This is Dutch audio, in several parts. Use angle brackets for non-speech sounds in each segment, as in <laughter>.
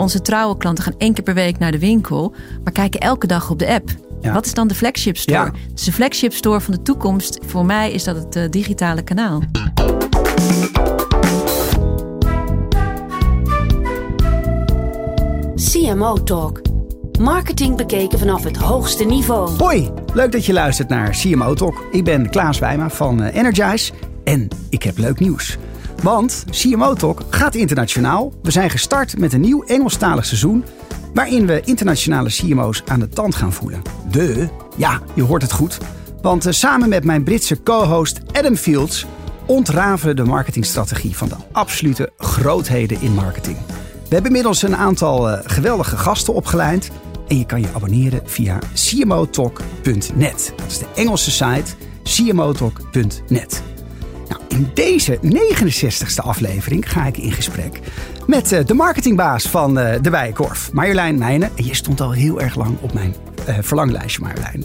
onze trouwe klanten gaan één keer per week naar de winkel, maar kijken elke dag op de app. Ja. Wat is dan de flagship store? Ja. Dus de flagship store van de toekomst, voor mij is dat het eh, digitale kanaal. CMO Talk. Marketing bekeken vanaf het hoogste niveau. Hoi, leuk dat je luistert naar CMO Talk. Ik ben Klaas Wijma van eh, Energize en ik heb leuk nieuws. Want CMO Talk gaat internationaal. We zijn gestart met een nieuw Engelstalig seizoen... waarin we internationale CMO's aan de tand gaan voelen. De, ja, je hoort het goed. Want eh, samen met mijn Britse co-host Adam Fields... ontrafelen de marketingstrategie van de absolute grootheden in marketing. We hebben inmiddels een aantal eh, geweldige gasten opgeleid... En je kan je abonneren via cmotalk.net. Dat is de Engelse site cmotalk.net. Nou, in deze 69ste aflevering ga ik in gesprek met eh, de marketingbaas van eh, de Bijenkorf, Marjolein Meijnen. En je stond al heel erg lang op mijn eh, verlanglijstje, Marjolein.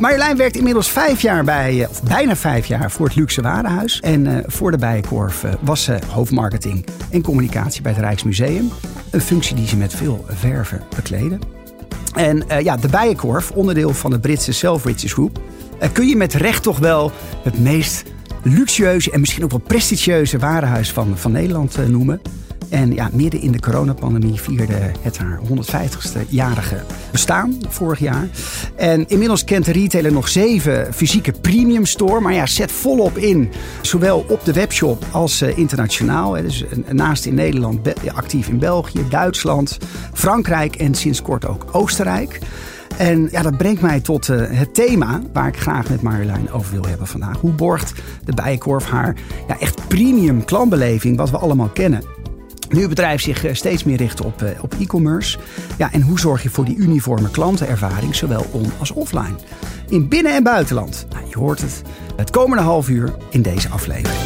Marjolein werkt inmiddels vijf jaar bij, of bijna vijf jaar voor het Luxe Warenhuis. En voor de Bijenkorf was ze hoofdmarketing en communicatie bij het Rijksmuseum. Een functie die ze met veel verven bekleedde. En ja, de Bijenkorf, onderdeel van de Britse Selfridges Group, kun je met recht toch wel het meest luxueuze en misschien ook wel prestigieuze warenhuis van, van Nederland eh, noemen. En ja, midden in de coronapandemie vierde het haar 150ste jarige bestaan vorig jaar. En inmiddels kent de retailer nog zeven fysieke premium store. Maar ja, zet volop in. Zowel op de webshop als eh, internationaal. Dus naast in Nederland actief in België, Duitsland, Frankrijk en sinds kort ook Oostenrijk. En ja, dat brengt mij tot eh, het thema waar ik graag met Marjolein over wil hebben vandaag. Hoe borgt de Bijenkorf haar ja, echt premium klantbeleving, wat we allemaal kennen? Nu het bedrijf zich eh, steeds meer richt op, eh, op e-commerce. Ja, en hoe zorg je voor die uniforme klantenervaring, zowel on- als offline? In binnen- en buitenland. Nou, je hoort het het komende half uur in deze aflevering.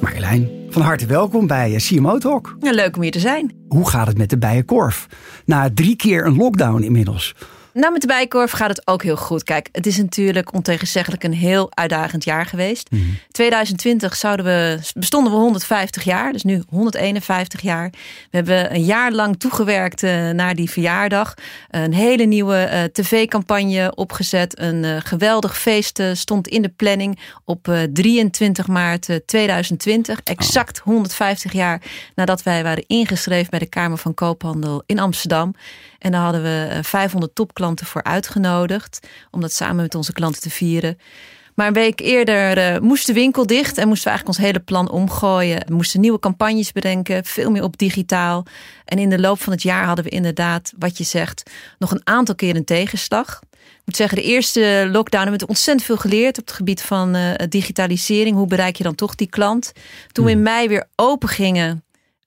Marjolein, van harte welkom bij eh, CMO Talk. Ja, leuk om hier te zijn. Hoe gaat het met de Bijenkorf? Na drie keer een lockdown inmiddels. Nou, met de Bijenkorf gaat het ook heel goed. Kijk, het is natuurlijk ontegenzeggelijk een heel uitdagend jaar geweest. 2020 zouden we, bestonden we 150 jaar, dus nu 151 jaar. We hebben een jaar lang toegewerkt eh, naar die verjaardag. Een hele nieuwe eh, tv-campagne opgezet. Een eh, geweldig feest stond in de planning op eh, 23 maart eh, 2020. Exact 150 jaar nadat wij waren ingeschreven bij de Kamer van Koophandel in Amsterdam. En daar hadden we eh, 500 topklanten voor uitgenodigd. Om dat samen met onze klanten te vieren. Maar een week eerder eh, moest de winkel dicht. En moesten we eigenlijk ons hele plan omgooien. We moesten nieuwe campagnes bedenken. Veel meer op digitaal. En in de loop van het jaar hadden we inderdaad, wat je zegt, nog een aantal keer een tegenslag. Ik moet zeggen, de eerste lockdown hebben we ontzettend veel geleerd op het gebied van eh, digitalisering. Hoe bereik je dan toch die klant? Toen we in mei weer open gingen,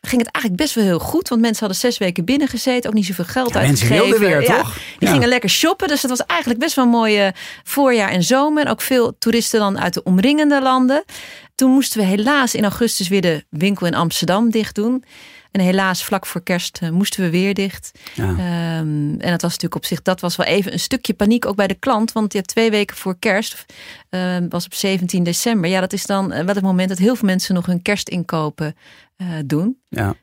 ging het eigenlijk best wel heel goed. Want mensen hadden zes weken binnen gezeten. Ook niet zoveel geld Ja, mensen uitgegeven. wilden weer, Ja, toch? Die Ja. gingen lekker shoppen. Dus het was eigenlijk best wel een mooie voorjaar en zomer. En ook veel toeristen dan uit de omringende landen. Toen moesten we helaas in augustus weer de winkel in Amsterdam dicht doen. En helaas vlak voor kerst eh, moesten we weer dicht. Ja. Ehm, en dat was natuurlijk op zich, dat was wel even een stukje paniek ook bij de klant. Want ja, twee weken voor kerst, eh, was op 17 december. Ja, dat is dan eh, wel het moment dat heel veel mensen nog hun kerstinkopen eh, doen. Ja.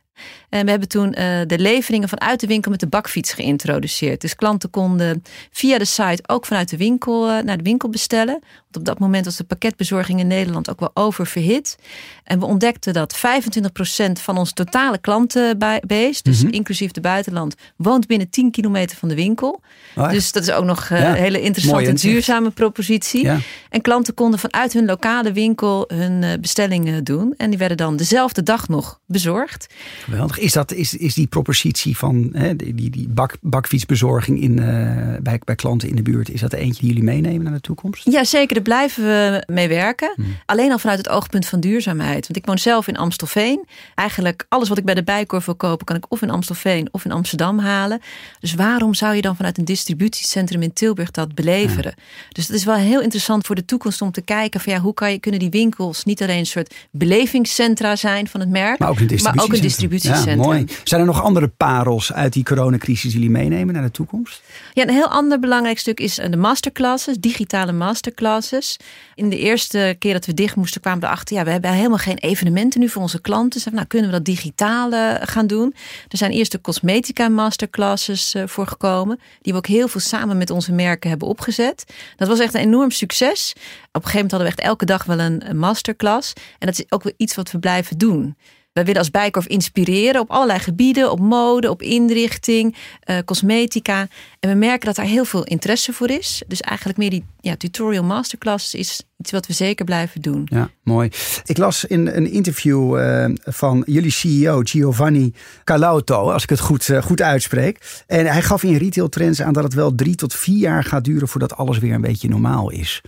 En we hebben toen eh, de leveringen vanuit de winkel met de bakfiets geïntroduceerd. Dus klanten konden via de site ook vanuit de winkel eh, naar de winkel bestellen. Want op dat moment was de pakketbezorging in Nederland ook wel oververhit. En we ontdekten dat 25% van ons totale klantenbase, dus inclusief de buitenland, woont binnen 10 kilometer van de winkel. Oh, echt? dus dat is ook nog eh, Ja. een hele interessante en duurzame propositie. Ja. En klanten konden vanuit hun lokale winkel hun eh, bestellingen doen. En die werden dan dezelfde dag nog bezorgd. Geweldig. Is, dat, is, is die propositie van hè, die, die, bak, bakfietsbezorging in, eh, bij, bij klanten in de buurt, is dat eentje die jullie meenemen naar de toekomst? Ja, zeker. Daar blijven we mee werken. Alleen al vanuit het oogpunt van duurzaamheid. Want ik woon zelf in Amstelveen. Eigenlijk alles wat ik bij de Bijkorf wil kopen, kan ik of in Amstelveen of in Amsterdam halen. Dus waarom zou je dan vanuit een distributiecentrum in Tilburg dat beleveren? Dus dat is wel heel interessant voor de toekomst om te kijken van ja, hoe kan je, kunnen die winkels niet alleen een soort belevingscentra zijn van het merk, Maar ook een maar ook een distributiecentrum. Mooi. Zijn er nog andere parels uit die coronacrisis die jullie meenemen naar de toekomst? Ja, een heel ander belangrijk stuk is de masterclasses, digitale masterclasses. In de eerste keer dat we dicht moesten kwamen we erachter, ja, we hebben helemaal geen evenementen nu voor onze klanten. Dus nou, kunnen we dat digitaal gaan doen? Er zijn eerst de cosmetica masterclasses uh, voor gekomen, die we ook heel veel samen met onze merken hebben opgezet. Dat was echt een enorm succes. Op een gegeven moment hadden we echt elke dag wel een, masterclass. En dat is ook weer iets wat we blijven doen. We willen als Bijkorf inspireren op allerlei gebieden, op mode, op inrichting, uh, cosmetica. En we merken dat daar heel veel interesse voor is. Dus eigenlijk meer die ja, tutorial masterclass is iets wat we zeker blijven doen. Ja, mooi. Ik las in een interview uh, van jullie CEO Giovanni Calauto, als ik het goed, uh, goed uitspreek. En hij gaf in retail trends aan dat het wel drie tot vier jaar gaat duren voordat alles weer een beetje normaal is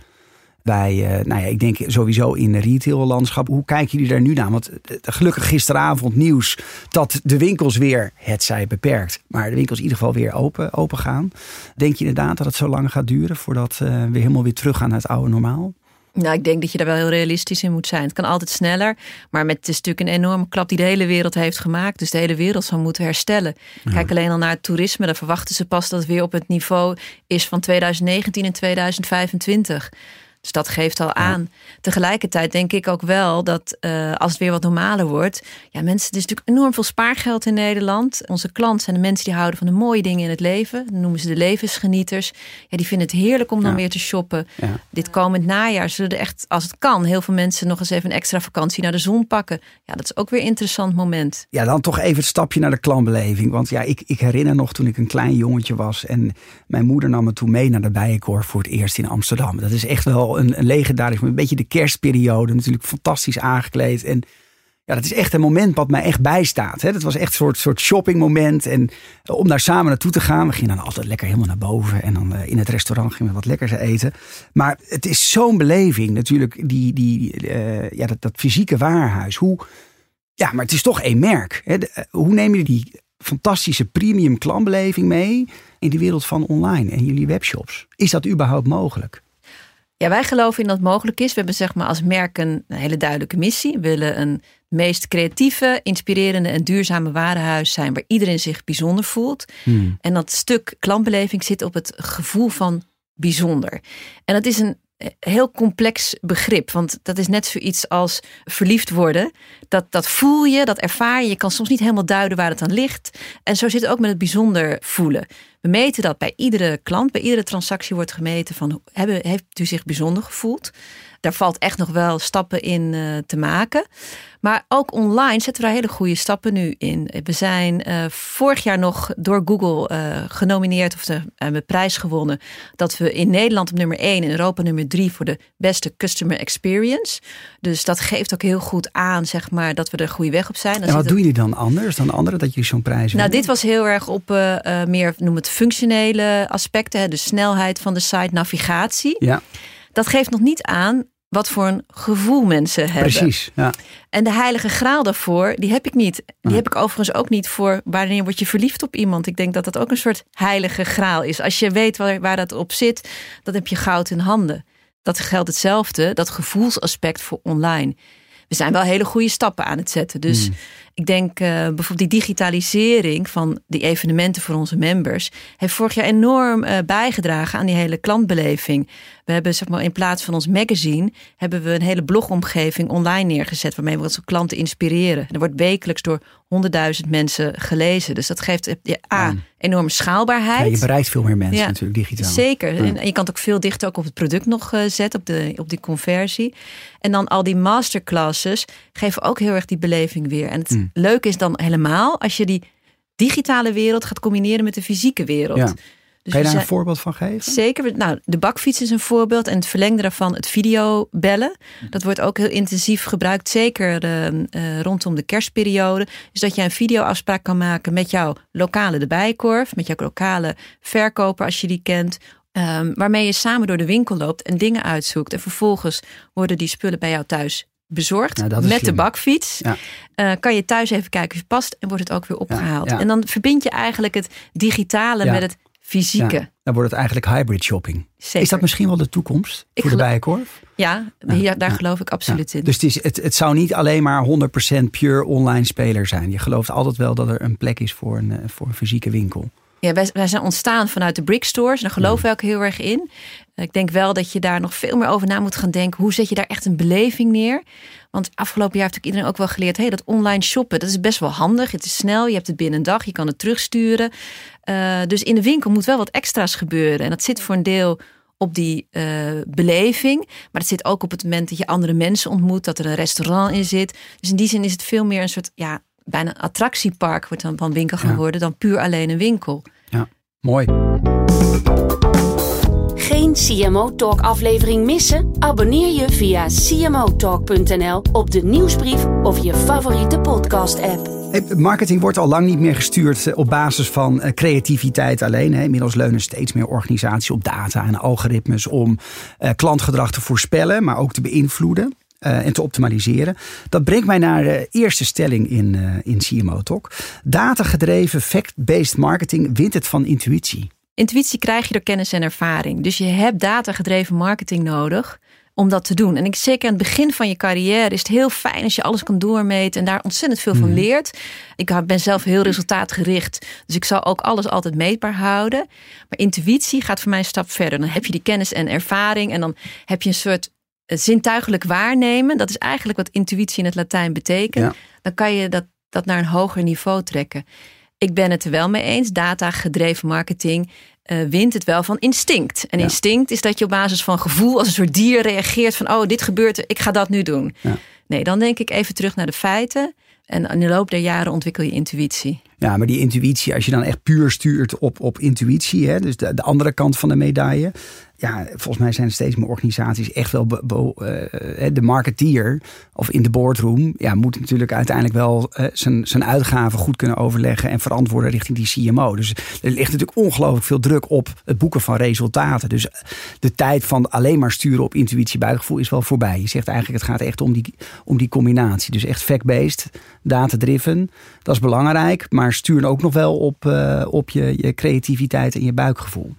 bij, uh, nou ja, ik denk sowieso in retaillandschap. Hoe kijken jullie daar nu naar? Want uh, gelukkig gisteravond nieuws dat de winkels weer, het zij beperkt, maar de winkels in ieder geval weer open, open gaan. Denk je inderdaad dat het zo lang gaat duren voordat we helemaal weer terug gaan naar het oude normaal? Nou, ik denk dat je daar wel heel realistisch in moet zijn. Het kan altijd sneller, maar met het is natuurlijk een enorme klap die de hele wereld heeft gemaakt. Dus de hele wereld zal moeten herstellen. Kijk alleen al naar het toerisme. Daar verwachten ze pas dat het weer op het niveau is van 2019 en 2025. Dus dat geeft al aan. Tegelijkertijd denk ik ook wel dat uh, als het weer wat normaler wordt. Ja, mensen, er is natuurlijk enorm veel spaargeld in Nederland. Onze klanten zijn de mensen die houden van de mooie dingen in het leven. Dat noemen ze de levensgenieters. Ja, die vinden het heerlijk om dan weer te shoppen. Ja. Dit komend najaar zullen er echt, als het kan, heel veel mensen nog eens even een extra vakantie naar de zon pakken. Ja, dat is ook weer een interessant moment. Ja, dan toch even het stapje naar de klantbeleving. Want ja, ik, ik herinner nog toen ik een klein jongetje was. En mijn moeder nam me toen mee naar de Bijenkorf voor het eerst in Amsterdam. Dat is echt wel een, een legendarisch Een beetje de kerstperiode. Natuurlijk fantastisch aangekleed. En ja, dat is echt een moment wat mij echt bijstaat. Hè. Dat was echt een soort, soort shoppingmoment. En eh, om daar samen naartoe te gaan. We gingen dan altijd lekker helemaal naar boven. En dan uh, in het restaurant gingen we wat lekkers eten. Maar het is zo'n beleving natuurlijk. Die, die, uh, ja, dat, dat fysieke waarhuis. Hoe, ja, maar het is toch één merk. Hè. Hoe neem je die fantastische premium klantbeleving mee in de wereld van online en jullie webshops? Is dat überhaupt mogelijk? Ja, wij geloven in dat het mogelijk is. We hebben zeg maar als merk een, hele duidelijke missie. We willen een meest creatieve, inspirerende en duurzame warenhuis zijn waar iedereen zich bijzonder voelt. Hmm. En dat stuk klantbeleving zit op het gevoel van bijzonder. En dat is een heel complex begrip. Want dat is net zoiets als verliefd worden. Dat, dat voel je, dat ervaar je. Je kan soms niet helemaal duiden waar het aan ligt. En zo zit het ook met het bijzonder voelen. We meten dat bij iedere klant, bij iedere transactie wordt gemeten van hebben, heeft u zich bijzonder gevoeld? Daar valt echt nog wel stappen in uh, te maken. Maar ook online zetten we daar hele goede stappen nu in. We zijn uh, vorig jaar nog door Google uh, genomineerd of de prijs gewonnen. Dat we in Nederland op nummer 1 en Europa nummer 3 voor de beste customer experience. Dus dat geeft ook heel goed aan, zeg maar, dat we er goede weg op zijn. Dan en wat doen jullie dan anders dan anderen dat jullie zo'n prijs Nou, dit was heel erg op meer, noem het functionele aspecten. De snelheid van de site, navigatie. Ja. Dat geeft nog niet aan wat voor een gevoel mensen hebben. Precies, ja. En de heilige graal daarvoor, die heb ik niet. Die heb ik overigens ook niet voor wanneer word je verliefd op iemand. Ik denk dat dat ook een soort heilige graal is. Als je weet waar, waar dat op zit, dan heb je goud in handen. Dat geldt hetzelfde, dat gevoelsaspect voor online. We zijn wel hele goede stappen aan het zetten. Dus hmm. Ik denk uh, bijvoorbeeld die digitalisering van die evenementen voor onze members heeft vorig jaar enorm uh, bijgedragen aan die hele klantbeleving. We hebben zeg maar in plaats van ons magazine hebben we een hele blogomgeving online neergezet waarmee we onze klanten inspireren. Er wordt wekelijks door honderdduizend mensen gelezen. Dus dat geeft eh, ja, A, enorme schaalbaarheid. Ja, je bereikt veel meer mensen natuurlijk digitaal. Zeker. En je kan het ook veel dichter ook op het product nog uh, zetten, op, de, op die conversie. En dan al die masterclasses geven ook heel erg die beleving weer. En het, mm. Leuk is dan helemaal als je die digitale wereld gaat combineren met de fysieke wereld. Ja. Dus kan je daar een voorbeeld van geven? Zeker. Nou, de bakfiets is een voorbeeld. En het verlengde daarvan het videobellen. Dat wordt ook heel intensief gebruikt. Zeker uh, rondom de kerstperiode. Dus dat je een videoafspraak kan maken met jouw lokale de bijkorf. Met jouw lokale verkoper als je die kent. Um, waarmee je samen door de winkel loopt en dingen uitzoekt. En vervolgens worden die spullen bij jou thuis bezorgd nou, met de bakfiets. Ja. Uh, kan je thuis even kijken of het past en wordt het ook weer opgehaald. Ja, en dan verbind je eigenlijk het digitale met het fysieke. dan wordt het eigenlijk hybrid shopping. Zeker. Is dat misschien wel de toekomst Ik voor de Bijenkorf? Ja, hier, daar geloof ik absoluut Ja. in. Dus het, is, het, het zou niet alleen maar 100% pure online speler zijn. Je gelooft altijd wel dat er een plek is voor een, eh, voor een fysieke winkel. Ja, wij, wij zijn ontstaan vanuit de brick stores. Daar geloven we ook heel erg in. Ik denk wel dat je daar nog veel meer over na moet gaan denken. Hoe zet je daar echt een beleving neer? Want afgelopen jaar heeft ook iedereen ook wel geleerd... Hey, dat online shoppen, dat is best wel handig. Het is snel, je hebt het binnen een dag, je kan het terugsturen. Eh, dus in de winkel moet wel wat extra's gebeuren. En dat zit voor een deel op die eh, beleving. Maar het zit ook op het moment dat je andere mensen ontmoet... dat er een restaurant in zit. Dus in die zin is het veel meer een soort... ja, bijna een attractiepark wordt dan van winkel gaan Ja. worden... dan puur alleen een winkel. Mooi. CMO Talk aflevering missen? Abonneer je via cmotalk.nl op de nieuwsbrief of je favoriete podcast app. Marketing wordt al lang niet meer gestuurd eh, op basis van eh, creativiteit alleen. Inmiddels leunen steeds meer organisaties op data en algoritmes om eh, klantgedrag te voorspellen, maar ook te beïnvloeden. en te optimaliseren. Dat brengt mij naar de eerste stelling in, in CMO Talk. Datagedreven, fact-based marketing wint het van intuïtie. Intuïtie krijg je door kennis en ervaring. Dus je hebt datagedreven marketing nodig om dat te doen. En ik zeker aan het begin van je carrière is het heel fijn als je alles kan doormeten en daar ontzettend veel van leert. Ik ben zelf heel resultaatgericht, dus ik zal ook alles altijd meetbaar houden. Maar intuïtie gaat voor mij een stap verder. Dan heb je die kennis en ervaring en dan heb je een soort eh, zintuigelijk waarnemen. Dat is eigenlijk wat intuïtie in het Latijn betekent. Ja. Dan kan je dat, dat naar een hoger niveau trekken. Ik ben het er wel mee eens. Data-gedreven marketing eh, wint het wel van instinct. En Ja. instinct is dat je op basis van gevoel als een soort dier reageert van oh, dit gebeurt er, ik ga dat nu doen. Ja. Nee, dan denk ik even terug naar de feiten. En in de loop der jaren ontwikkel je intuïtie. Ja, maar die intuïtie, als je dan echt puur stuurt op, op intuïtie, hè, dus de, de andere kant van de medaille. Ja, volgens mij zijn er steeds meer organisaties echt wel eh, de marketeer of in de boardroom. Ja, moet natuurlijk uiteindelijk wel eh, zijn, zijn uitgaven goed kunnen overleggen en verantwoorden richting die CMO. Dus er ligt natuurlijk ongelooflijk veel druk op het boeken van resultaten. Dus de tijd van alleen maar sturen op intuïtie, buikgevoel is wel voorbij. Je zegt eigenlijk, het gaat echt om die, om die combinatie. Dus echt fact-based, data-driven. Dat is belangrijk, maar stuur ook nog wel op, eh, op je, je creativiteit en je buikgevoel.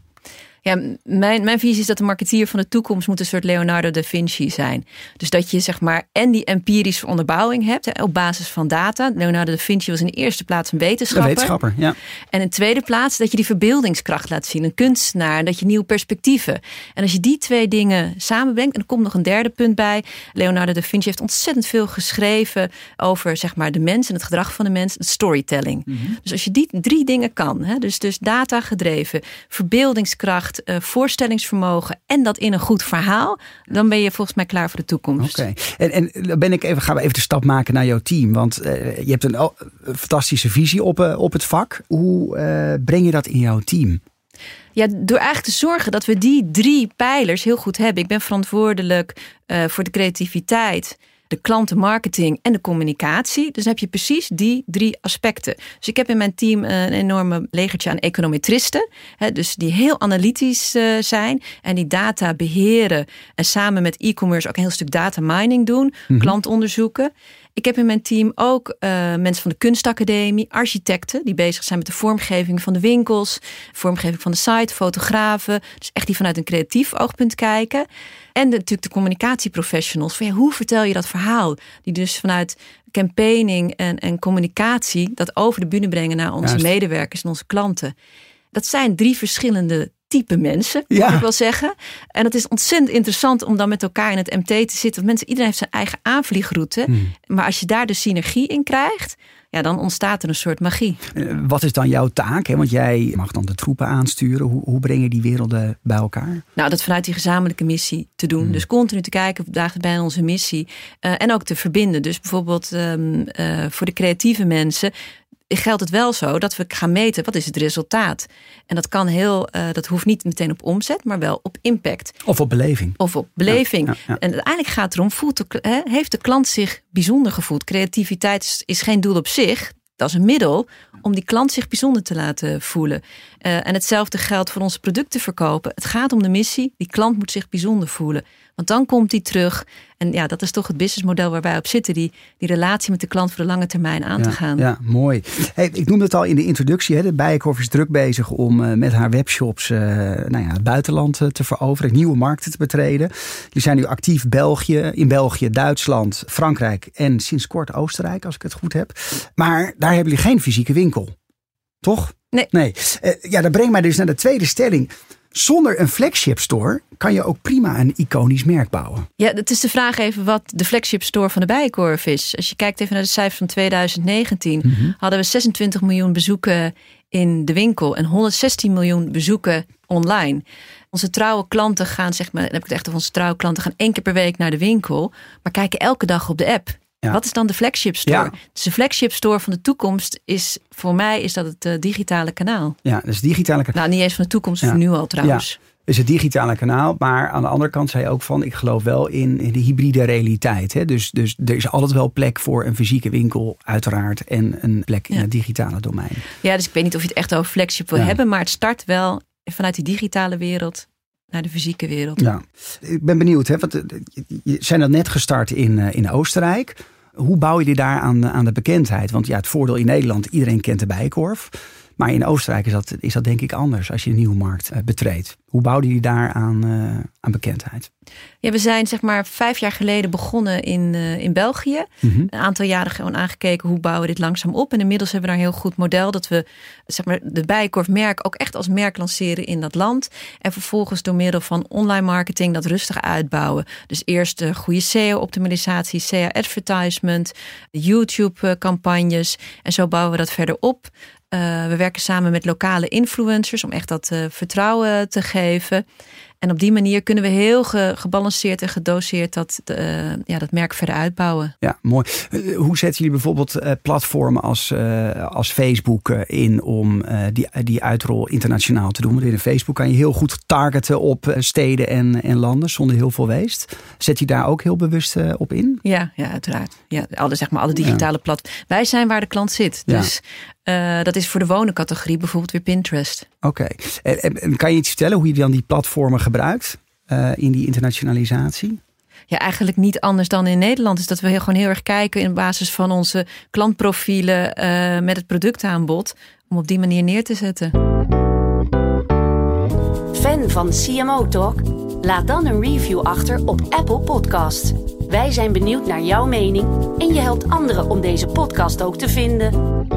Ja, mijn, mijn visie is dat de marketeer van de toekomst moet een soort Leonardo da Vinci zijn. Dus dat je zeg maar en die empirische onderbouwing hebt hè, op basis van data. Leonardo da Vinci was in de eerste plaats een Een wetenschapper. wetenschapper, ja. En in tweede plaats dat je die verbeeldingskracht laat zien. Een kunstenaar, dat je nieuwe perspectieven. En als je die twee dingen samenbrengt. En er komt nog een derde punt bij. Leonardo da Vinci heeft ontzettend veel geschreven over zeg maar, de mens en het gedrag van de mens. Het storytelling. Dus als je die drie dingen kan. Hè, dus, dus data gedreven, verbeeldingskracht, eh, voorstellingsvermogen. En dat in een goed verhaal. Dan ben je volgens mij klaar voor de toekomst. Oké. En, en dan ben ik even, gaan we even de stap maken naar jouw team. Want eh, je hebt een, oh, een fantastische visie op, eh, op het vak. Hoe breng je dat in jouw team? Ja, door eigenlijk te zorgen dat we die drie pijlers heel goed hebben. Ik ben verantwoordelijk voor de creativiteit, de klantenmarketing en de communicatie. Dus dan heb je precies die drie aspecten. Dus ik heb in mijn team een enorme legertje aan econometristen. Hè, dus die heel analytisch eh, zijn en die data beheren. En samen met e-commerce ook een heel stuk data mining doen, klantonderzoeken. Ik heb in mijn team ook eh, mensen van de kunstacademie, architecten die bezig zijn met de vormgeving van de winkels, vormgeving van de site, fotografen. Dus echt die vanuit een creatief oogpunt kijken. En de, natuurlijk de communicatieprofessionals. Van, ja, hoe vertel je dat verhaal? Die dus vanuit campaigning en, en communicatie dat over de bühne brengen naar onze Juist. medewerkers en onze klanten. Dat zijn drie verschillende type mensen, Ja. moet ik wel zeggen. En het is ontzettend interessant om dan met elkaar in het MT te zitten. Want mensen, iedereen heeft zijn eigen aanvliegroute. Maar als je daar de synergie in krijgt, ja, dan ontstaat er een soort magie. Eh, wat is dan jouw taak? Hè? Want jij mag dan de troepen aansturen. Hoe, hoe breng je die werelden bij elkaar? Nou, dat vanuit die gezamenlijke missie te doen. Dus continu te kijken, dagen bij onze missie. eh, en ook te verbinden. Dus bijvoorbeeld ehm, eh, voor de creatieve mensen geldt het wel zo dat we gaan meten wat is het resultaat. En dat kan heel, eh, dat hoeft niet meteen op omzet, maar wel op impact. Of op beleving? Of op beleving. Ja, ja, ja. En uiteindelijk gaat het erom, voelt de, heeft de klant zich bijzonder gevoeld? Creativiteit is, is geen doel op zich. Dat is een middel om die klant zich bijzonder te laten voelen. Eh, en hetzelfde geldt voor onze producten verkopen. Het gaat om de missie. Die klant moet zich bijzonder voelen. Want dan komt die terug. En ja, dat is toch het businessmodel waar wij op zitten. Die, die relatie met de klant voor de lange termijn aan ja, te gaan. Ja, mooi. Hey, ik noemde het al in de introductie. Hè. De Bijenkorf is druk bezig om uh, met haar webshops uh, nou ja, het buitenland te veroveren. Nieuwe markten te betreden. Jullie zijn nu actief België, in België, Duitsland, Frankrijk en sinds kort Oostenrijk, als ik het goed heb. Maar daar hebben jullie geen fysieke winkel. Toch? Nee. nee. ja, dat brengt mij dus naar de tweede stelling. Zonder een flagship store kan je ook prima een iconisch merk bouwen. Ja, het is de vraag even wat de flagship store van de Bijenkorf is. Als je kijkt even naar de cijfers van 2019, mm -hmm. hadden we 26 miljoen bezoeken in de winkel en 116 miljoen bezoeken online. Onze trouwe klanten gaan, zeg maar, dan heb ik het echt over onze trouwe klanten, gaan één keer per week naar de winkel, maar kijken elke dag op de app. Ja. Wat is dan de flagship store? Ja. Dus de flagship store van de toekomst is voor mij is dat het uh, digitale kanaal. Ja, dus digitale kanaal. Nou, niet eens van de toekomst, ja. voor nu al trouwens. Ja. Dus het digitale kanaal. Maar aan de andere kant zei je ook van, ik geloof wel in, in de hybride realiteit. Hè? Dus, dus er is altijd wel plek voor een fysieke winkel, uiteraard. En een plek in het digitale domein. Ja, dus ik weet niet of je het echt over flagship wil hebben. Maar het start wel vanuit die digitale wereld naar de fysieke wereld. Ja, ik ben benieuwd. Hè? Want je zijn dat net gestart in, in Oostenrijk. Hoe bouw je die daar aan, aan de bekendheid? Want ja, het voordeel in Nederland, iedereen kent de Bijenkorf. Maar in Oostenrijk is dat, is dat denk ik anders als je een nieuwe markt uh, betreedt. Hoe bouwde je daar aan, uh, aan bekendheid? Ja, we zijn zeg maar vijf jaar geleden begonnen in, uh, in België. Mm -hmm. Een aantal jaren gewoon aangekeken hoe bouwen we dit langzaam op. En inmiddels hebben we daar een heel goed model dat we zeg maar, de Bijenkorf merk ook echt als merk lanceren in dat land. En vervolgens door middel van online marketing dat rustig uitbouwen. Dus eerst de goede SEO-optimalisatie, SEO-advertisement, YouTube-campagnes. En zo bouwen we dat verder op. Uh, we werken samen met lokale influencers om echt dat vertrouwen te geven geven. En op die manier kunnen we heel ge gebalanceerd en gedoseerd dat, uh, ja, dat merk verder uitbouwen. Ja, mooi. Hoe zetten jullie bijvoorbeeld platformen als, als Facebook in om die, die uitrol internationaal te doen? Want in Facebook kan je heel goed targeten op steden en, en landen zonder heel veel weest. Zet je daar ook heel bewust op in? Ja, ja uiteraard. Ja, alle, zeg maar, alle digitale ja. platformen. Wij zijn waar de klant zit. Dus uh, dat is voor de wonencategorie bijvoorbeeld weer Pinterest. Oké. Okay. En, en, kan je iets vertellen hoe je dan die platformen gebruikt uh, in die internationalisatie? Ja, eigenlijk niet anders dan in Nederland. Is dat we heel, gewoon heel erg kijken in basis van onze klantprofielen uh, met het productaanbod. Om op die manier neer te zetten. Fan van CMO Talk? Laat dan een review achter op Apple Podcasts. Wij zijn benieuwd naar jouw mening en je helpt anderen om deze podcast ook te vinden.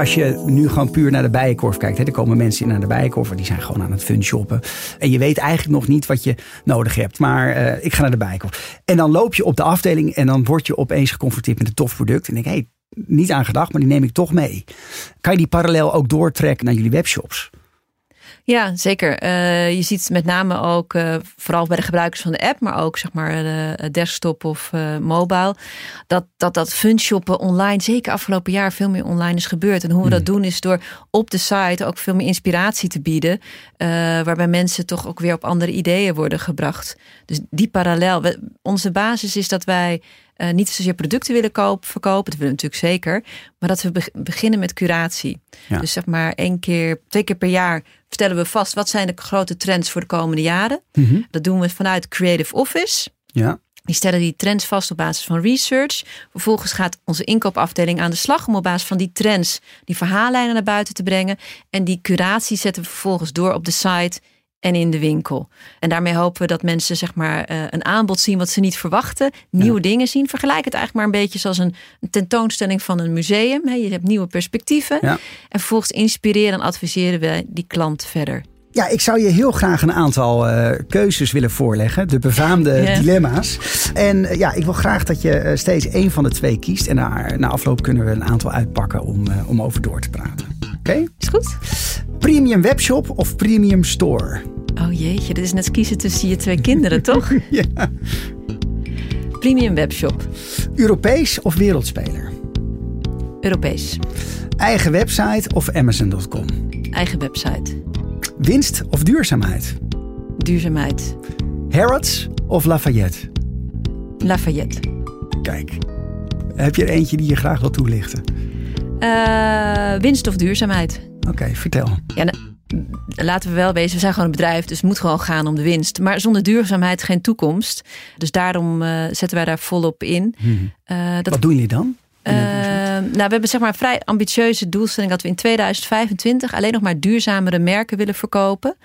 Als je nu gewoon puur naar de bijenkorf kijkt. Hè, er komen mensen naar de bijenkorf. Die zijn gewoon aan het fun shoppen. En je weet eigenlijk nog niet wat je nodig hebt. Maar uh, ik ga naar de bijenkorf. En dan loop je op de afdeling. En dan word je opeens geconfronteerd met een tof product. En denk hé, hey, niet aan gedacht, maar die neem ik toch mee. Kan je die parallel ook doortrekken naar jullie webshops? Ja, zeker. Uh, je ziet met name ook, uh, vooral bij de gebruikers van de app, maar ook zeg maar de desktop of uh, mobile, dat dat, dat funshoppen online, zeker afgelopen jaar, veel meer online is gebeurd. En hoe we mm. dat doen is door op de site ook veel meer inspiratie te bieden, waarbij mensen toch ook weer op andere ideeën worden gebracht. Dus die parallel. We, onze basis is dat wij uh, niet zozeer producten willen koop, verkopen, dat willen we natuurlijk zeker, maar dat we be beginnen met curatie. Ja. Dus zeg maar één keer, twee keer per jaar stellen we vast wat zijn de grote trends voor de komende jaren. Mm -hmm. Dat doen we vanuit Creative Office. Ja. Die stellen die trends vast op basis van research. Vervolgens gaat onze inkoopafdeling aan de slag om op basis van die trends die verhaallijnen naar buiten te brengen. En die curatie zetten we vervolgens door op de site en in de winkel. En daarmee hopen we dat mensen zeg maar uh, een aanbod zien wat ze niet verwachten, nieuwe ja. dingen zien. Vergelijk het eigenlijk maar een beetje zoals een, een tentoonstelling van een museum. He, je hebt nieuwe perspectieven. Ja. En vervolgens inspireren en adviseren we die klant verder. Ja, ik zou je heel graag een aantal uh, keuzes willen voorleggen. De befaamde <laughs> yeah. dilemma's. En uh, ja, ik wil graag dat je uh, steeds één van de twee kiest. En na, na afloop kunnen we een aantal uitpakken om, om over door te praten. Oké? Okay? Is goed. Premium webshop of premium store? Oh jeetje, dit is net kiezen tussen je twee kinderen, toch? <laughs> ja. Premium webshop. Europees of wereldspeler? Europees. Eigen website of Amazon.com? Eigen website. Winst of duurzaamheid? Duurzaamheid. Harrods of Lafayette? Lafayette. Kijk, heb je er eentje die je graag wil toelichten? Uh, winst of duurzaamheid? Oké, okay, vertel. Ja, laten we wel wezen, we zijn gewoon een bedrijf, dus het moet gewoon gaan om de winst. Maar zonder duurzaamheid geen toekomst. Dus daarom uh, zetten wij daar volop in. Hmm. Uh, dat, Wat doen jullie dan? Uh, nou, we hebben zeg maar een vrij ambitieuze doelstelling dat we in 2025 alleen nog maar duurzamere merken willen verkopen.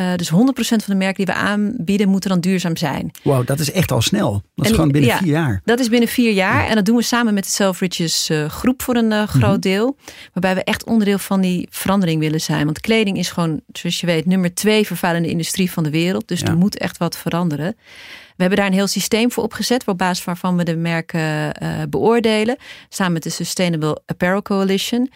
Uh, dus 100% van de merken die we aanbieden moeten dan duurzaam zijn. Wow, dat is echt al snel. Dat is gewoon binnen ja, vier jaar. Dat is binnen vier jaar. En dat doen we samen met de Selfridges uh, groep voor een uh, groot mm deel. Waarbij we echt onderdeel van die verandering willen zijn. Want kleding is gewoon, zoals je weet, nummer twee vervuilende industrie van de wereld. Dus ja. er moet echt wat veranderen. We hebben daar een heel systeem voor opgezet, op basis waarvan we de merken uh, beoordelen, samen met de Sustainable Apparel Coalition.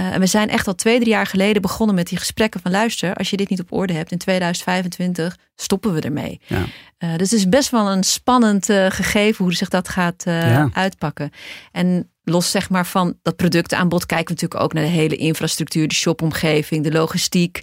Uh, en we zijn echt al twee, drie jaar geleden begonnen met die gesprekken van luister, als je dit niet op orde hebt in 2025, stoppen we ermee. Ja. Uh, dus het is best wel een spannend gegeven hoe zich dat gaat ja. uitpakken. En los zeg maar van dat productaanbod kijken we natuurlijk ook naar de hele infrastructuur, de shopomgeving, de logistiek.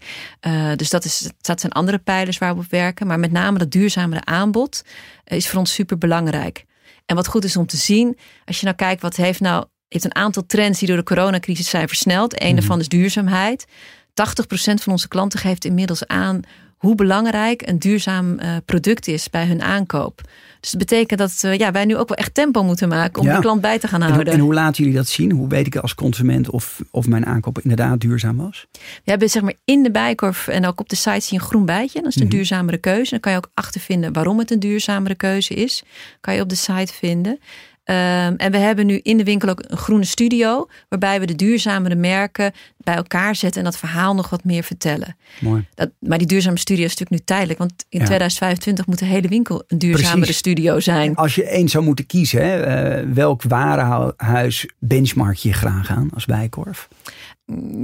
Dus dat, is, dat zijn andere pijlers waar we op werken. Maar met name dat duurzamere aanbod is voor ons super belangrijk. En wat goed is om te zien, als je nou kijkt wat heeft nou, heeft een aantal trends die door de coronacrisis zijn versneld. Een mm. daarvan is duurzaamheid. 80% van onze klanten geeft inmiddels aan hoe belangrijk een duurzaam uh, product is bij hun aankoop. Dus dat betekent dat uh, ja, wij nu ook wel echt tempo moeten maken om ja. de klant bij te gaan houden. En, en, hoe laten jullie dat zien? Hoe weet ik als consument of, of mijn aankoop inderdaad duurzaam was? We hebben zeg maar in de bijkorf en ook op de site zie je een groen bijtje. Dat is een mm -hmm. duurzamere keuze. Dan kan je ook achtervinden waarom het een duurzamere keuze is. Kan je op de site vinden. Um, en we hebben nu in de winkel ook een groene studio, waarbij we de duurzamere merken bij elkaar zetten en dat verhaal nog wat meer vertellen. Mooi. Dat, maar die duurzame studio is natuurlijk nu tijdelijk, want in ja. 2025 moet de hele winkel een duurzamere Precies. studio zijn. Als je één zou moeten kiezen, hè, uh, welk warenhuis benchmark je graag aan als bijkorf?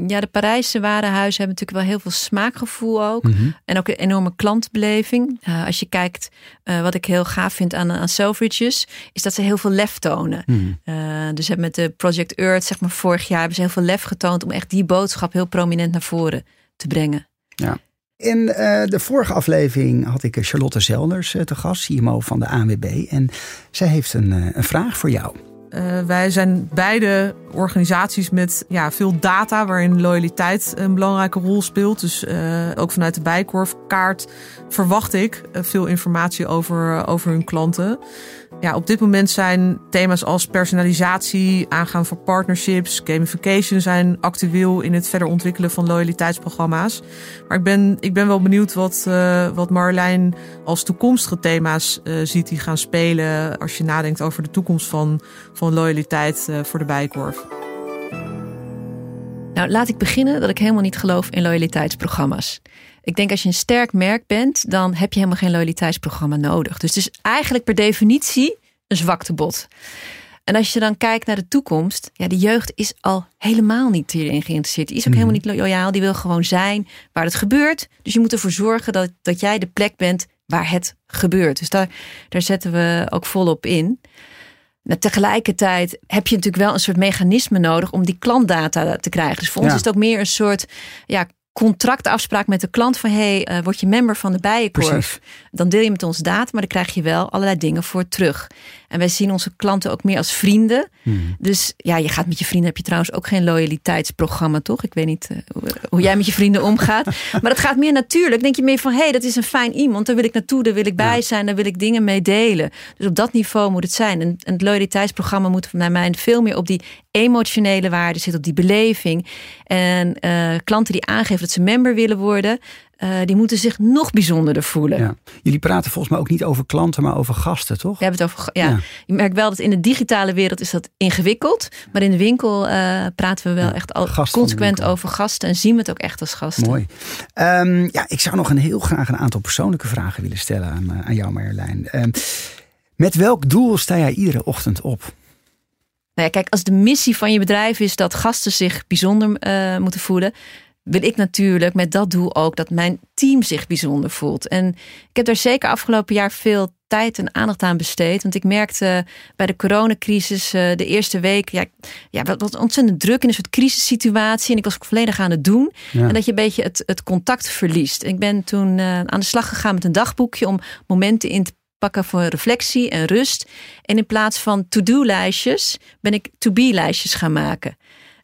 Ja, de Parijse warenhuizen hebben natuurlijk wel heel veel smaakgevoel ook. Mm -hmm. En ook een enorme klantbeleving. Uh, als je kijkt, uh, wat ik heel gaaf vind aan, aan Selfridges, is dat ze heel veel lef tonen. Mm -hmm. uh, dus met de Project Earth, zeg maar vorig jaar, hebben ze heel veel lef getoond om echt die boodschap heel prominent naar voren te brengen. Ja. In de vorige aflevering had ik Charlotte Zelders te gast, CMO van de ANWB. En zij heeft een, een vraag voor jou. Uh, wij zijn beide organisaties met ja, veel data waarin loyaliteit een belangrijke rol speelt. Dus uh, ook vanuit de bijkorfkaart verwacht ik uh, veel informatie over, over hun klanten. Ja, op dit moment zijn thema's als personalisatie, aangaan van partnerships, gamification zijn actueel in het verder ontwikkelen van loyaliteitsprogramma's. Maar ik ben, ik ben wel benieuwd wat, uh, wat Marlijn als toekomstige thema's ziet die gaan spelen als je nadenkt over de toekomst van, van loyaliteit uh, voor de bijkorf. Nou, laat ik beginnen dat ik helemaal niet geloof in loyaliteitsprogramma's. Ik denk als je een sterk merk bent, dan heb je helemaal geen loyaliteitsprogramma nodig. Dus het is eigenlijk per definitie een zwaktebod. En als je dan kijkt naar de toekomst, ja, de jeugd is al helemaal niet hierin geïnteresseerd. Die is ook mm. helemaal niet loyaal. Die wil gewoon zijn waar het gebeurt. Dus je moet ervoor zorgen dat, dat jij de plek bent waar het gebeurt. Dus daar, daar zetten we ook volop in. Nou, tegelijkertijd heb je natuurlijk wel een soort mechanisme nodig om die klantdata te krijgen. Dus voor ja. ons is het ook meer een soort ja, contractafspraak met de klant van hey, uh, word je member van de Bijenkorf. Precies. Dan deel je met ons data, maar dan krijg je wel allerlei dingen voor terug. En wij zien onze klanten ook meer als vrienden. Hmm. Dus ja, je gaat met je vrienden, heb je trouwens ook geen loyaliteitsprogramma, toch? Ik weet niet uh, hoe jij met je vrienden omgaat. <laughs> maar het gaat meer natuurlijk. Denk je meer van, hé, hey, dat is een fijn iemand. Daar wil ik naartoe, daar wil ik bij zijn, daar wil ik dingen mee delen. Dus op dat niveau moet het zijn. En, en het loyaliteitsprogramma moet naar mij veel meer op die emotionele waarde zitten, op die beleving. En uh, klanten die aangeven dat ze member willen worden, uh, die moeten zich nog bijzonderder voelen. Ja. Jullie praten volgens mij ook niet over klanten, maar over gasten, toch? We hebben het over. Ja. ja. Je merkt wel dat in de digitale wereld is dat ingewikkeld. Maar in de winkel uh, praten we wel ja, echt al consequent over gasten. En zien we het ook echt als gasten. Mooi. Um, ja, ik zou nog een heel graag een aantal persoonlijke vragen willen stellen aan, uh, aan jou, Marjolein. Um, met welk doel sta jij iedere ochtend op? Nou ja, kijk, als de missie van je bedrijf is dat gasten zich bijzonder moeten voelen, wil ik natuurlijk met dat doel ook dat mijn team zich bijzonder voelt. En ik heb daar zeker afgelopen jaar veel tijd en aandacht aan besteed. Want ik merkte bij de coronacrisis uh, de eerste week, ja, ja, wat, wat ontzettend druk in een soort crisissituatie. En ik was ook volledig aan het doen. Ja. En dat je een beetje het, het contact verliest. Ik ben toen uh, aan de slag gegaan met een dagboekje om momenten in te pakken voor reflectie en rust. En in plaats van to-do-lijstjes ben ik to-be-lijstjes gaan maken.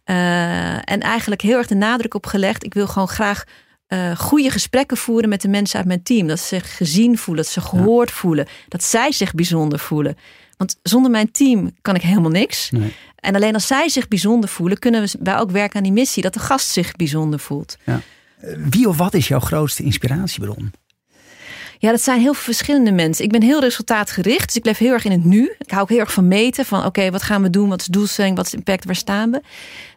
Uh, en eigenlijk heel erg de nadruk op gelegd. Ik wil gewoon graag uh, goede gesprekken voeren met de mensen uit mijn team. Dat ze zich gezien voelen, dat ze gehoord voelen, dat zij zich bijzonder voelen. Want zonder mijn team kan ik helemaal niks. Nee. En alleen als zij zich bijzonder voelen, kunnen we wij ook werken aan die missie, dat de gast zich bijzonder voelt. Ja. Wie of wat is jouw grootste inspiratiebron? Ja, dat zijn heel verschillende mensen. Ik ben heel resultaatgericht, dus ik leef heel erg in het nu. Ik hou ook heel erg van meten, van oké, wat gaan we doen? Wat is doelstelling? Wat is impact? Waar staan we?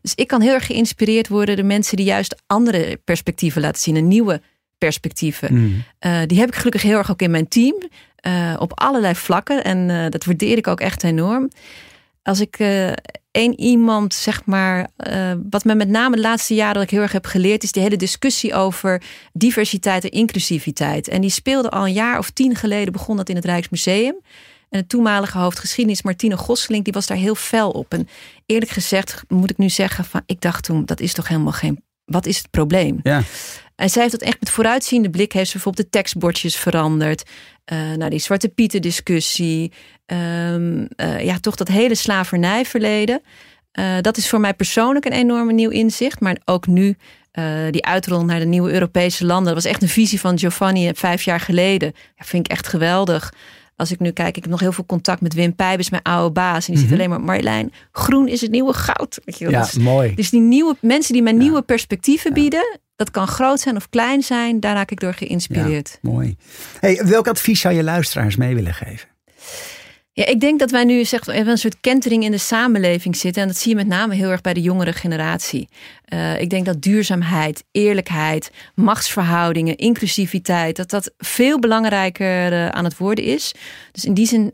Dus ik kan heel erg geïnspireerd worden door mensen die juist andere perspectieven laten zien. Een nieuwe perspectieven. Mm. Uh, die heb ik gelukkig heel erg ook in mijn team. Uh, op allerlei vlakken. En uh, dat waardeer ik ook echt enorm. Als ik één iemand, zeg maar, uh, wat me met name de laatste jaren dat ik heel erg heb geleerd, is de hele discussie over diversiteit en inclusiviteit. En die speelde al een jaar of tien geleden, begon dat in het Rijksmuseum. En de toenmalige hoofdgeschiedenis, Martine Gosselink, die was daar heel fel op. En eerlijk gezegd moet ik nu zeggen, van, ik dacht toen, dat is toch helemaal geen, wat is het probleem? Ja. En zij heeft dat echt met vooruitziende blik. Heeft ze bijvoorbeeld de tekstbordjes veranderd. Uh, nou, die Zwarte Pieten discussie. Um, uh, ja, toch dat hele slavernijverleden. Uh, dat is voor mij persoonlijk een enorme nieuw inzicht. Maar ook nu die uitrol naar de nieuwe Europese landen. Dat was echt een visie van Giovanni vijf jaar geleden. Ja, vind ik echt geweldig. Als ik nu kijk, ik heb nog heel veel contact met Wim Pijbers, mijn oude baas. En die mm -hmm. zit alleen maar, Marjolein, groen is het nieuwe goud. Weet je, ja, dus, mooi. Dus die nieuwe mensen die mij ja. nieuwe perspectieven bieden. Dat kan groot zijn of klein zijn. Daar raak ik door geïnspireerd. Ja, mooi. Hey, welk advies zou je luisteraars mee willen geven? Ja, ik denk dat wij nu zeg, een soort kentering in de samenleving zitten. En dat zie je met name heel erg bij de jongere generatie. Uh, ik denk dat duurzaamheid, eerlijkheid, machtsverhoudingen, inclusiviteit, dat dat veel belangrijker uh, aan het worden is. Dus in die zin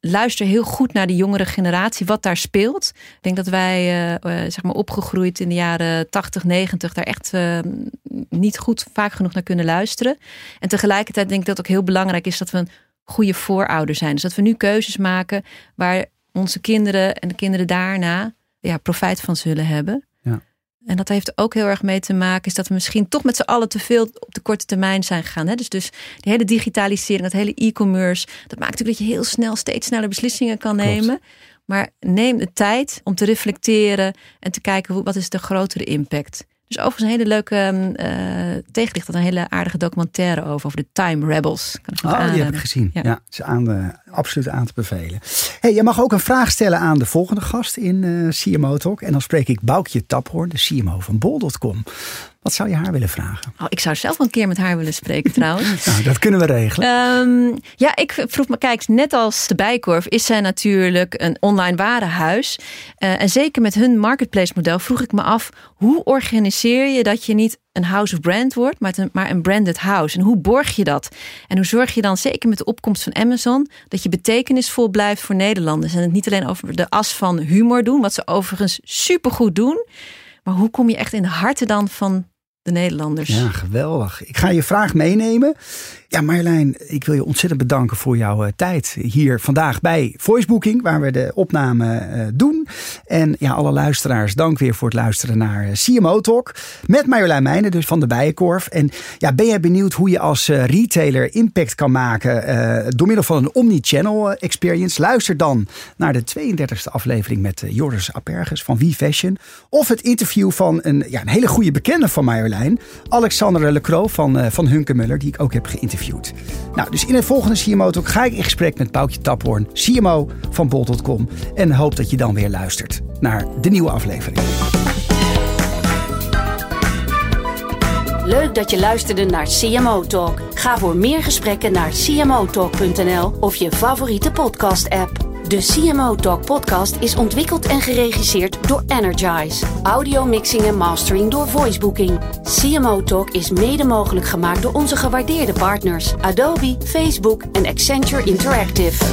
luister heel goed naar de jongere generatie, wat daar speelt. Ik denk dat wij, zeg maar, opgegroeid in de jaren 80, 90, daar echt uh, niet goed vaak genoeg naar kunnen luisteren. En tegelijkertijd denk ik dat het ook heel belangrijk is dat we een goede voorouder zijn. Dus dat we nu keuzes maken waar onze kinderen en de kinderen daarna ja, profijt van zullen hebben. En dat heeft ook heel erg mee te maken, is dat we misschien toch met z'n allen te veel op de korte termijn zijn gegaan. Hè? Dus, dus die hele digitalisering, dat hele e-commerce, dat maakt natuurlijk dat je heel snel, steeds sneller beslissingen kan nemen. Maar neem de tijd om te reflecteren en te kijken wat is de grotere impact. Dus overigens een hele leuke uh, tegenlicht. Dat een hele aardige documentaire over, over de Time Rebels. Kan oh, die heb ik gezien. Ja, ja is aan de, absoluut aan te bevelen. Hey, je mag ook een vraag stellen aan de volgende gast in uh, eh, CMO Talk. En dan spreek ik Boukje Taphoorn, de CMO van Bol.com. Wat zou je haar willen vragen? Oh, ik zou zelf een keer met haar willen spreken <laughs> trouwens. nou, dat kunnen we regelen. Um, ja, ik vroeg me, kijk, net als de Bijkorf is zij natuurlijk een online warenhuis. Uh, en zeker met hun marketplace model vroeg ik me af, hoe organiseer je dat je niet een house of brand wordt, maar een, maar een branded house? En hoe borg je dat? En hoe zorg je dan, zeker met de opkomst van Amazon, dat je betekenisvol blijft voor Nederlanders? En het niet alleen over de as van humor doen, wat ze overigens supergoed doen. Maar hoe kom je echt in de harten dan van de Nederlanders. Ja, geweldig. Ik ga je vraag meenemen. Ja, Marjolein, ik wil je ontzettend bedanken voor jouw uh, tijd hier vandaag bij Voicebooking, waar we de opname uh, doen. En ja, alle luisteraars, dank weer voor het luisteren naar uh, CMO Talk met Marjolein Meijnen, dus van de Bijenkorf. En ja, ben jij benieuwd hoe je als retailer impact kan maken door middel van een omni-channel experience? Luister dan naar de 32e aflevering met Joris Aperges van We Fashion. Of het interview van een, ja, een hele goede bekende van Marjolein, Alexandre Lecro van, van Hunkemuller, die ik ook heb geïnterviewd. Nou, dus in het volgende CMO Talk ga ik in gesprek met Boukje Taphoorn, CMO van Bol.com. En hoop dat je dan weer luistert naar de nieuwe aflevering. Leuk dat je luisterde naar CMO Talk. Ga voor meer gesprekken naar cmotalk.nl of je favoriete podcast-app. De CMO Talk podcast is ontwikkeld en geregisseerd door Energize. Audio mixing en mastering door Voicebooking. CMO Talk is mede mogelijk gemaakt door onze gewaardeerde partners Adobe, Facebook en Accenture Interactive.